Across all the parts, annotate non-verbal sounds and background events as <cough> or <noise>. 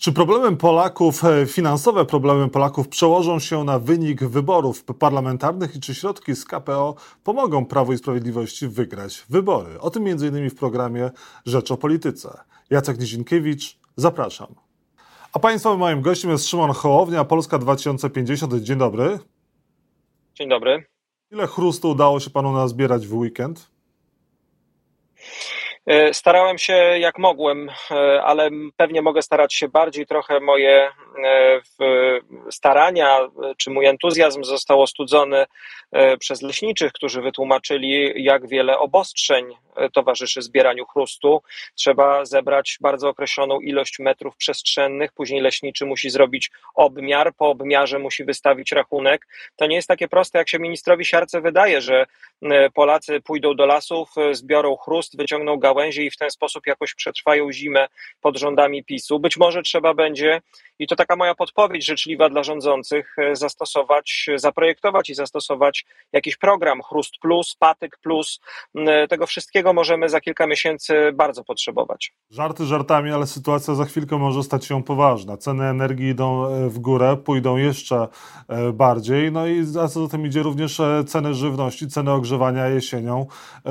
Czy problemem Polaków, e, finansowe problemy Polaków przełożą się na wynik wyborów parlamentarnych i czy środki z KPO pomogą Prawu i Sprawiedliwości wygrać wybory? O tym m.in. w programie Rzecz o Polityce. Jacek Nizinkiewicz, zapraszam. A Państwa moim gościem jest Szymon Hołownia, Polska 2050. Dzień dobry. Dzień dobry. Ile chrustu udało się Panu nazbierać w weekend? E, starałem się jak mogłem, e, ale pewnie mogę starać się bardziej. Trochę moje starania czy mój entuzjazm został ostudzony przez leśniczych, którzy wytłumaczyli, jak wiele obostrzeń towarzyszy zbieraniu chrustu. Trzeba zebrać bardzo określoną ilość metrów przestrzennych, później leśniczy musi zrobić obmiar, po obmiarze musi wystawić rachunek. To nie jest takie proste, jak się ministrowi Siarce wydaje, że Polacy pójdą do lasów, zbiorą chrust, wyciągną gałę gałęzie i w ten sposób jakoś przetrwają zimę pod rządami PiSu. Być może trzeba będzie, i to taka moja podpowiedź życzliwa dla rządzących, e, zastosować, zaprojektować i zastosować jakiś program Chrust Plus, Patyk Plus. E, tego wszystkiego możemy za kilka miesięcy bardzo potrzebować. Żarty żartami, ale sytuacja za chwilkę może stać się poważna. Ceny energii idą e, w górę, pójdą jeszcze bardziej. No i za co za tym idzie również ceny żywności, ceny ogrzewania jesienią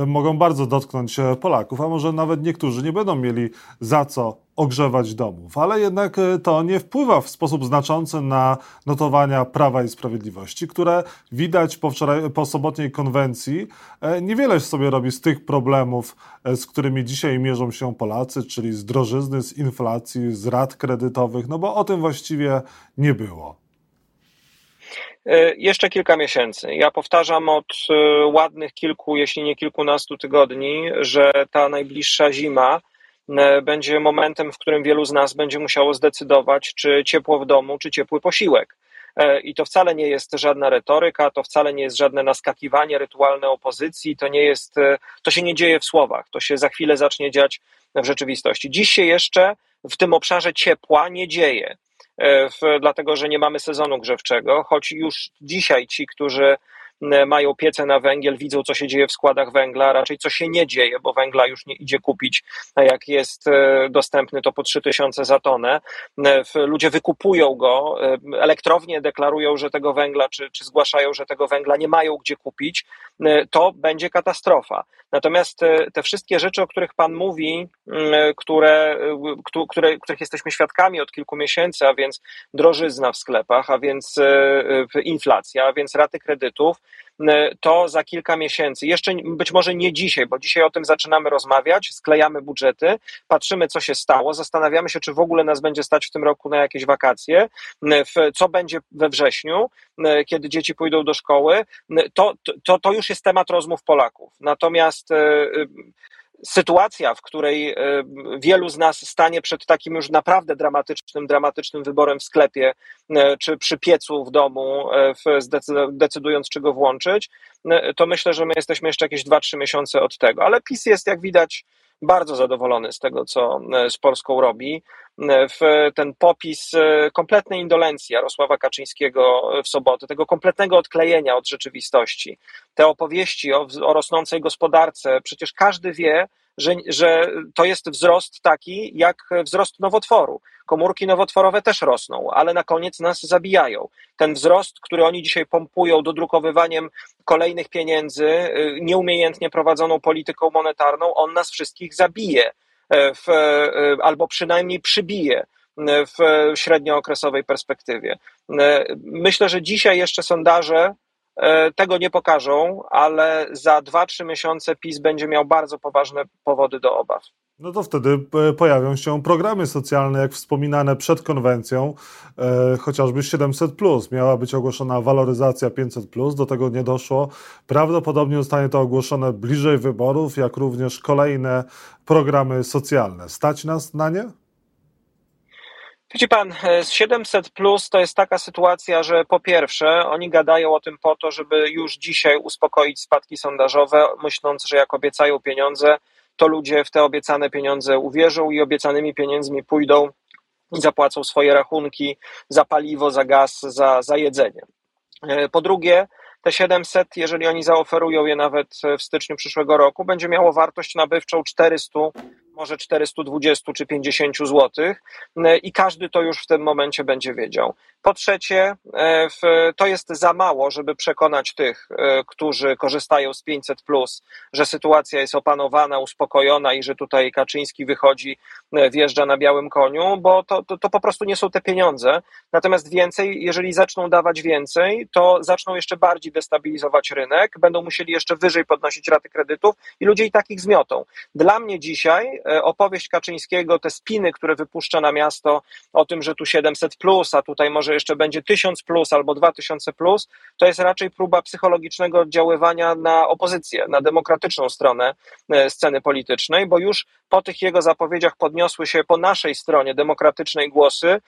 mogą bardzo dotknąć Polaków, a może nawet niektórzy nie będą mieli za co ogrzewać domów, ale jednak e, to nie wpływa w sposób znaczący na notowania Prawa i Sprawiedliwości, które widać po, wczoraj, po sobotniej konwencji e, niewiele sobie robi z tych problemów, e, z którymi dzisiaj mierzą się Polacy, czyli z drożyzny, z inflacji, z rat kredytowych, no bo o tym właściwie nie było. Jeszcze kilka miesięcy. Ja powtarzam od ładnych kilku, jeśli nie kilkunastu tygodni, że ta najbliższa zima będzie momentem, w którym wielu z nas będzie musiało zdecydować, czy ciepło w domu, czy ciepły posiłek. E, I to wcale nie jest żadna retoryka, to wcale nie jest żadne naskakiwanie rytualne opozycji, to nie jest, e, to się nie dzieje w słowach, to się za chwilę zacznie dziać w rzeczywistości. Dziś się jeszcze w tym obszarze ciepła nie dzieje, w, dlatego że nie mamy sezonu grzewczego, choć już dzisiaj ci, którzy mają piece na węgiel, widzą, co się dzieje w składach węgla, raczej co się nie dzieje, bo węgla już nie idzie kupić, a jak jest e, dostępny, to po 3000 za tonę. Ludzie wykupują go, e, elektrownie deklarują, że tego węgla, czy, czy zgłaszają, że tego węgla nie mają gdzie kupić, e, to będzie katastrofa. Natomiast te wszystkie rzeczy, o których Pan mówi, które, które, których jesteśmy świadkami od kilku miesięcy, a więc drożyzna w sklepach, a więc inflacja, a więc raty kredytów, E, to za kilka miesięcy, jeszcze być może nie dzisiaj, bo dzisiaj o tym zaczynamy rozmawiać, sklejamy budżety, patrzymy, co się stało, zastanawiamy się, czy w ogóle nas będzie stać w tym roku na jakieś wakacje, e, co będzie we wrześniu, e, kiedy dzieci pójdą do szkoły, to, to, to już jest temat rozmów Polaków. Natomiast sytuacja, w której e, wielu z nas stanie przed takim już naprawdę dramatycznym, dramatycznym wyborem w sklepie e, czy przy piecu w domu, e, decydując, czy go włączyć, to myślę, że my jesteśmy jeszcze jakieś 2-3 miesiące od tego. Ale PiS jest, jak widać, bardzo zadowolony z tego, co z Polską robi. W ten popis kompletnej indolencji Jarosława Kaczyńskiego w sobotę, tego kompletnego odklejenia od rzeczywistości, te opowieści o, o rosnącej gospodarce, przecież każdy wie, że, że to jest wzrost taki jak wzrost nowotworu. Komórki nowotworowe też rosną, ale na koniec nas zabijają. Ten wzrost, który oni dzisiaj pompują dodrukowywaniem kolejnych pieniędzy, y, nieumiejętnie prowadzoną polityką monetarną, on nas wszystkich zabije e, w, e, albo przynajmniej przybije w średniookresowej perspektywie. E, myślę, że dzisiaj jeszcze sondaże E, tego nie pokażą, ale za 2-3 miesiące PiS będzie miał bardzo poważne powody do obaw. No to wtedy e, pojawią się programy socjalne, jak wspominane przed konwencją, e, chociażby 700. Miała być ogłoszona waloryzacja 500, do tego nie doszło. Prawdopodobnie zostanie to ogłoszone bliżej wyborów, jak również kolejne programy socjalne. Stać nas na nie? Widzi pan, 700 e, plus to jest taka sytuacja, że po pierwsze, oni gadają o tym po to, żeby już dzisiaj uspokoić spadki sondażowe, myśląc, że jak obiecają pieniądze, to ludzie w te obiecane pieniądze uwierzą i obiecanymi pieniędzmi pójdą i zapłacą swoje rachunki za paliwo, za gaz, za, za jedzenie. E, po drugie, te 700, jeżeli oni zaoferują je nawet w styczniu przyszłego roku, będzie miało wartość nabywczą 400 może 420 czy 50 zł i każdy to już w tym momencie będzie wiedział. Po trzecie, to jest za mało, żeby przekonać tych, którzy korzystają z 500, że sytuacja jest opanowana, uspokojona i że tutaj Kaczyński wychodzi, wjeżdża na białym koniu, bo to, to, to po prostu nie są te pieniądze. Natomiast więcej, jeżeli zaczną dawać więcej, to zaczną jeszcze bardziej destabilizować rynek, będą musieli jeszcze wyżej podnosić raty kredytów i ludzie i takich zmiotą. Dla mnie dzisiaj e, opowieść Kaczyńskiego, te spiny, które wypuszcza na miasto o tym, że tu 700 plus, a tutaj może jeszcze będzie 1000 plus albo 2000 plus, to jest raczej próba psychologicznego oddziaływania na opozycję, na demokratyczną stronę e, sceny politycznej, bo już po tych jego zapowiedziach podniosły się po naszej stronie demokratycznej głosy,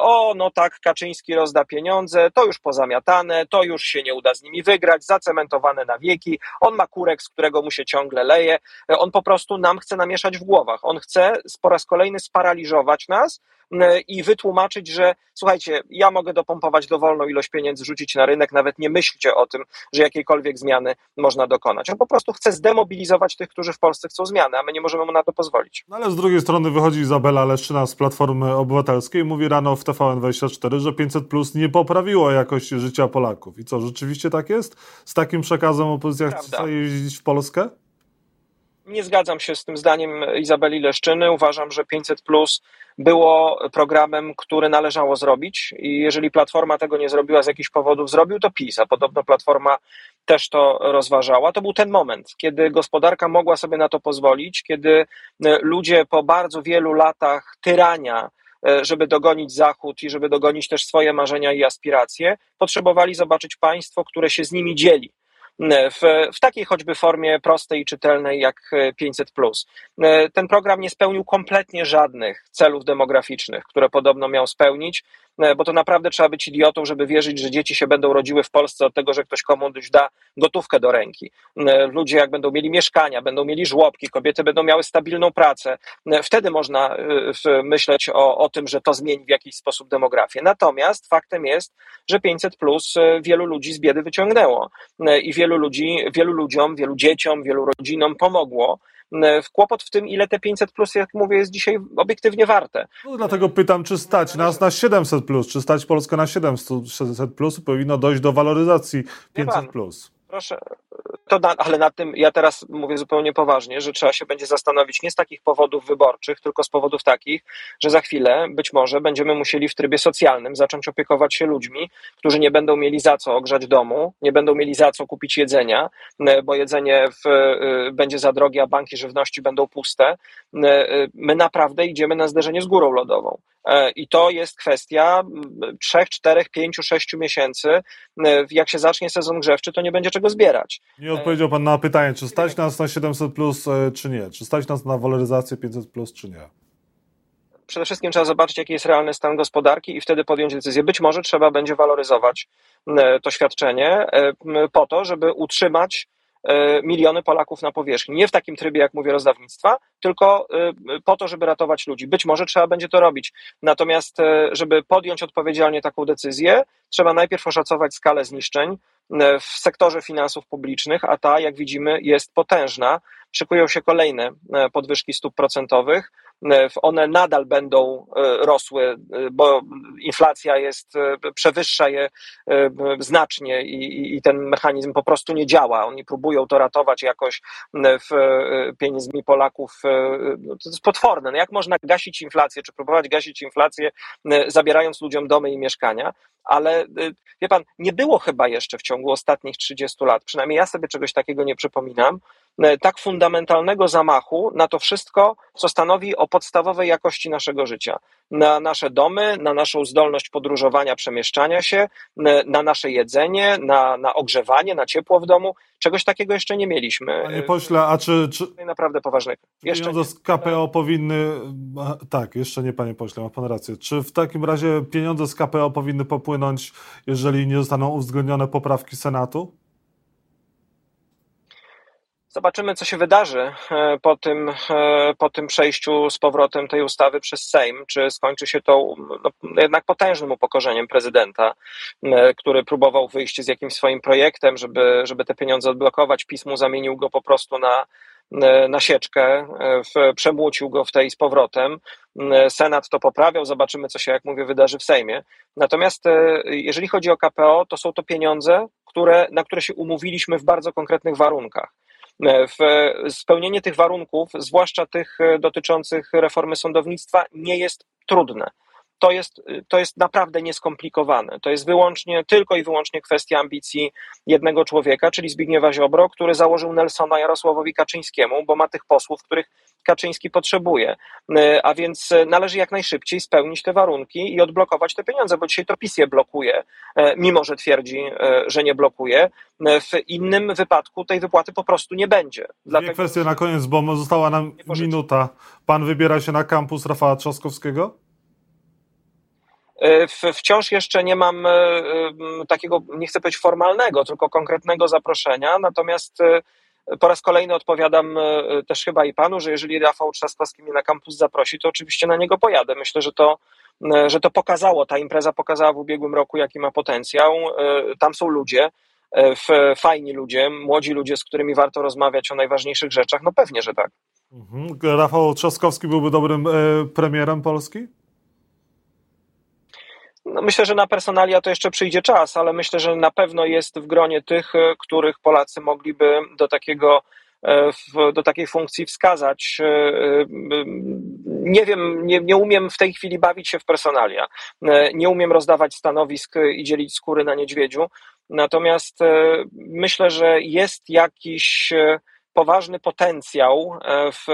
o, no tak, Kaczyński rozda pieniądze, to już pozamiatane, to już się nie uda z nimi wygrać, zacementowane na wieki, on ma kurek, z którego mu się ciągle leje, on po prostu nam chce namieszać w głowach, on chce po raz kolejny sparaliżować nas, i wytłumaczyć, że słuchajcie, ja mogę dopompować dowolną ilość pieniędzy, rzucić na rynek, nawet nie myślcie o tym, że jakiejkolwiek zmiany można dokonać. On po prostu chce zdemobilizować tych, którzy w Polsce chcą zmiany, a my nie możemy mu na to pozwolić. No ale z drugiej strony wychodzi Izabela Leszczyna z Platformy Obywatelskiej i mówi rano w TVN24, że 500 Plus nie poprawiło jakości życia Polaków. I co, rzeczywiście tak jest? Z takim przekazem opozycja chce jeździć w Polskę? Nie zgadzam się z tym zdaniem Izabeli Leszczyny. Uważam, że 500 Plus było programem, który należało zrobić i jeżeli Platforma tego nie zrobiła z jakichś powodów, zrobił to PiS, a podobno Platforma też to rozważała. To był ten moment, kiedy gospodarka mogła sobie na to pozwolić, kiedy e, ludzie po bardzo wielu latach tyrania e, żeby dogonić Zachód i żeby dogonić też swoje marzenia i aspiracje, potrzebowali zobaczyć państwo, które się z nimi dzieli w, w takiej choćby formie prostej i czytelnej jak 500. Ten program nie spełnił kompletnie żadnych celów demograficznych, które podobno miał spełnić. E, bo to naprawdę trzeba być idiotą, żeby wierzyć, że dzieci się będą rodziły w Polsce od tego, że ktoś komuś da gotówkę do ręki. E, ludzie jak będą mieli mieszkania, będą mieli żłobki, kobiety będą miały stabilną pracę, e, wtedy można myśleć o, o tym, że to zmieni w jakiś sposób demografię. Natomiast faktem jest, że 500 plus wielu ludzi z biedy wyciągnęło i wielu ludzi, wielu ludziom, wielu dzieciom, wielu rodzinom pomogło. E, kłopot w tym, ile te 500 plus, jak mówię, jest dzisiaj obiektywnie warte. No, dlatego pytam, czy stać nas na 700 plus, czy stać Polskę na 700 plus, powinno dojść do waloryzacji 500 plus. Proszę, to na, ale nad tym ja teraz mówię zupełnie poważnie, że trzeba się będzie zastanowić nie z takich powodów wyborczych, tylko z powodów takich, że za chwilę być może będziemy musieli w trybie socjalnym zacząć opiekować się ludźmi, którzy nie będą mieli za co ogrzać domu, nie będą mieli za co kupić jedzenia, e, bo jedzenie w, e, będzie za drogie, a banki żywności będą puste. E, my naprawdę idziemy na zderzenie z górą lodową. I to jest kwestia 3, 4, 5, 6 miesięcy. Jak się zacznie sezon grzewczy, to nie będzie czego zbierać. Nie odpowiedział Pan na pytanie, czy stać nas na 700, plus, e, czy nie? Czy stać nas na waloryzację 500, plus, czy nie? Przede wszystkim trzeba zobaczyć, jaki jest realny stan gospodarki i wtedy podjąć decyzję. Być może trzeba będzie waloryzować to świadczenie e, po to, żeby utrzymać E, miliony Polaków na powierzchni. Nie w takim trybie, jak mówię, rozdawnictwa, tylko e, po to, żeby ratować ludzi. Być może trzeba będzie to robić. Natomiast, e, żeby podjąć odpowiedzialnie taką decyzję, trzeba najpierw oszacować skalę zniszczeń w sektorze finansów publicznych, a ta, jak widzimy, jest potężna. Szykują się kolejne podwyżki stóp procentowych. One nadal będą rosły, bo inflacja jest, przewyższa je znacznie i, i ten mechanizm po prostu nie działa. Oni próbują to ratować jakoś w pieniędzmi Polaków. No, to jest potworne. No jak można gasić inflację, czy próbować gasić inflację, zabierając ludziom domy i mieszkania? ale wie pan, nie było chyba jeszcze w ciągu ostatnich 30 lat, przynajmniej ja sobie czegoś takiego nie przypominam, E, tak fundamentalnego zamachu na to wszystko, co stanowi o podstawowej jakości naszego życia. Na nasze domy, na naszą zdolność podróżowania, przemieszczania się, e, na nasze jedzenie, na, na ogrzewanie, na ciepło w domu. Czegoś takiego jeszcze nie mieliśmy. Panie pośle, a czy. czy naprawdę poważnego. Jeszcze pieniądze z KPO powinny. Tak, jeszcze nie, panie pośle, ma pan rację. Czy w takim razie pieniądze z KPO powinny popłynąć, jeżeli nie zostaną uwzględnione poprawki Senatu? Zobaczymy, co się wydarzy e, po tym, e, po tym przejściu z powrotem tej ustawy przez Sejm. Czy skończy się to no, jednak potężnym upokorzeniem prezydenta, e, który próbował wyjść z jakimś swoim projektem, żeby, żeby te pieniądze odblokować. pismu zamienił go po prostu na, na sieczkę, przemłócił go w tej z powrotem. Senat to poprawiał, zobaczymy, co się, jak mówię, wydarzy w Sejmie. Natomiast jeżeli chodzi o KPO, to są to pieniądze, które, na które się umówiliśmy w bardzo konkretnych warunkach. W spełnienie tych warunków, zwłaszcza tych dotyczących reformy sądownictwa, nie jest trudne to jest, to jest naprawdę nieskomplikowane. To jest wyłącznie, tylko i wyłącznie kwestia ambicji jednego człowieka, czyli Zbigniewa Ziobro, który założył Nelsona Jarosławowi Kaczyńskiemu, bo ma tych posłów, których Kaczyński potrzebuje. A więc należy jak najszybciej spełnić te warunki i odblokować te pieniądze, bo dzisiaj to PiS je blokuje, mimo że twierdzi, że nie blokuje. W innym wypadku tej wypłaty po prostu nie będzie. Dlatego... Dwie kwestie na koniec, bo została nam minuta. Pan wybiera się na kampus Rafała Trzaskowskiego? E, wciąż jeszcze nie mam e, takiego, nie chcę powiedzieć formalnego, tylko konkretnego zaproszenia, natomiast e, po raz kolejny odpowiadam też chyba i panu, że jeżeli Rafał Trzaskowski mnie na kampus zaprosi, to oczywiście na niego pojadę. Myślę, że to, że to pokazało, ta impreza pokazała w ubiegłym roku, jaki ma potencjał. Tam są ludzie, fajni ludzie, młodzi ludzie, z którymi warto rozmawiać o najważniejszych rzeczach. No pewnie, że tak. Mhm. Rafał Trzaskowski byłby dobrym premierem Polski? No myślę, że na personalia to jeszcze przyjdzie czas, ale myślę, że na pewno jest w gronie tych, e, których Polacy mogliby do takiego e, do takiej funkcji wskazać. E, nie wiem, nie, nie umiem w tej chwili bawić się w personalia. Nie umiem rozdawać stanowisk i dzielić skóry na niedźwiedziu. Natomiast myślę, że jest jakiś poważny potencjał w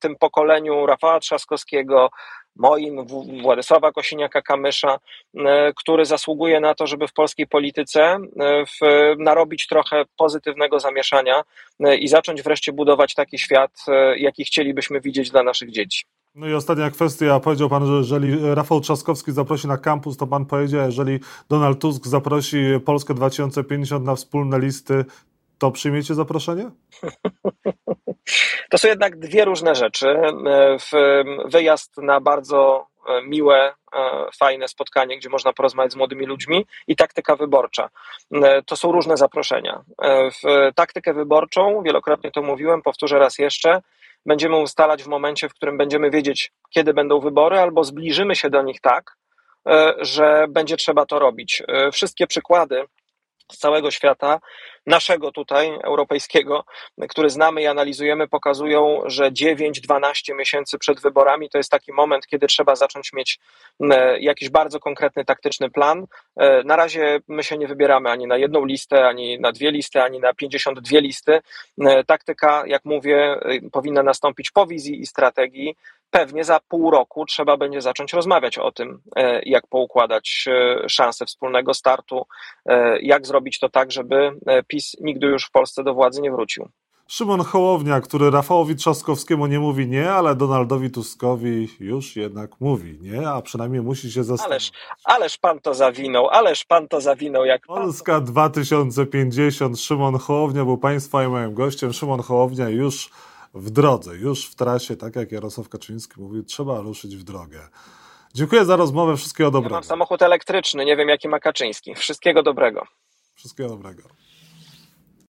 tym pokoleniu Rafała Trzaskowskiego, moim, Władysława Kosiniaka-Kamysza, e, który zasługuje na to, żeby w polskiej polityce e, w, narobić trochę pozytywnego zamieszania e, i zacząć wreszcie budować taki świat, jaki chcielibyśmy widzieć dla naszych dzieci. No i ostatnia kwestia. Powiedział Pan, że jeżeli Rafał Trzaskowski zaprosi na kampus, to Pan powiedział, jeżeli Donald Tusk zaprosi Polskę 2050 na wspólne listy, to przyjmiecie zaproszenie? <laughs> To są jednak dwie różne rzeczy. Wyjazd na bardzo e, miłe, e, fajne spotkanie, gdzie można porozmawiać z młodymi ludźmi i taktyka wyborcza. E, to są różne zaproszenia. W taktykę wyborczą, wielokrotnie to mówiłem, powtórzę raz jeszcze, będziemy ustalać w momencie, w którym będziemy wiedzieć, kiedy będą wybory, albo zbliżymy się do nich tak, że będzie trzeba to robić. Wszystkie przykłady z całego świata, naszego tutaj, europejskiego, który znamy i analizujemy, pokazują, że 9-12 miesięcy przed wyborami to jest taki moment, kiedy trzeba zacząć mieć e, jakiś bardzo konkretny taktyczny plan. E, na razie my się nie wybieramy ani na jedną listę, ani na dwie listy, ani na 52 listy. E, taktyka, jak mówię, powinna nastąpić po wizji i strategii pewnie za pół roku trzeba będzie zacząć rozmawiać o tym, e, jak poukładać e, szanse wspólnego startu, e, jak zrobić to tak, żeby PiS nigdy już w Polsce do władzy nie wrócił. Szymon Hołownia, który Rafałowi Trzaskowskiemu nie mówi nie, ale Donaldowi Tuskowi już jednak mówi nie, a przynajmniej musi się zastanowić. Ależ, ależ pan to zawinął, ależ pan to zawinął. jak Polska pan... 2050, Szymon Hołownia był państwa i moim gościem. Szymon Hołownia już w drodze, już w trasie, tak jak Jarosław Kaczyński mówił, trzeba ruszyć w drogę. Dziękuję za rozmowę, wszystkiego dobrego. Ja mam samochód elektryczny, nie wiem jaki ma Kaczyński. Wszystkiego dobrego. Wszystkiego dobrego.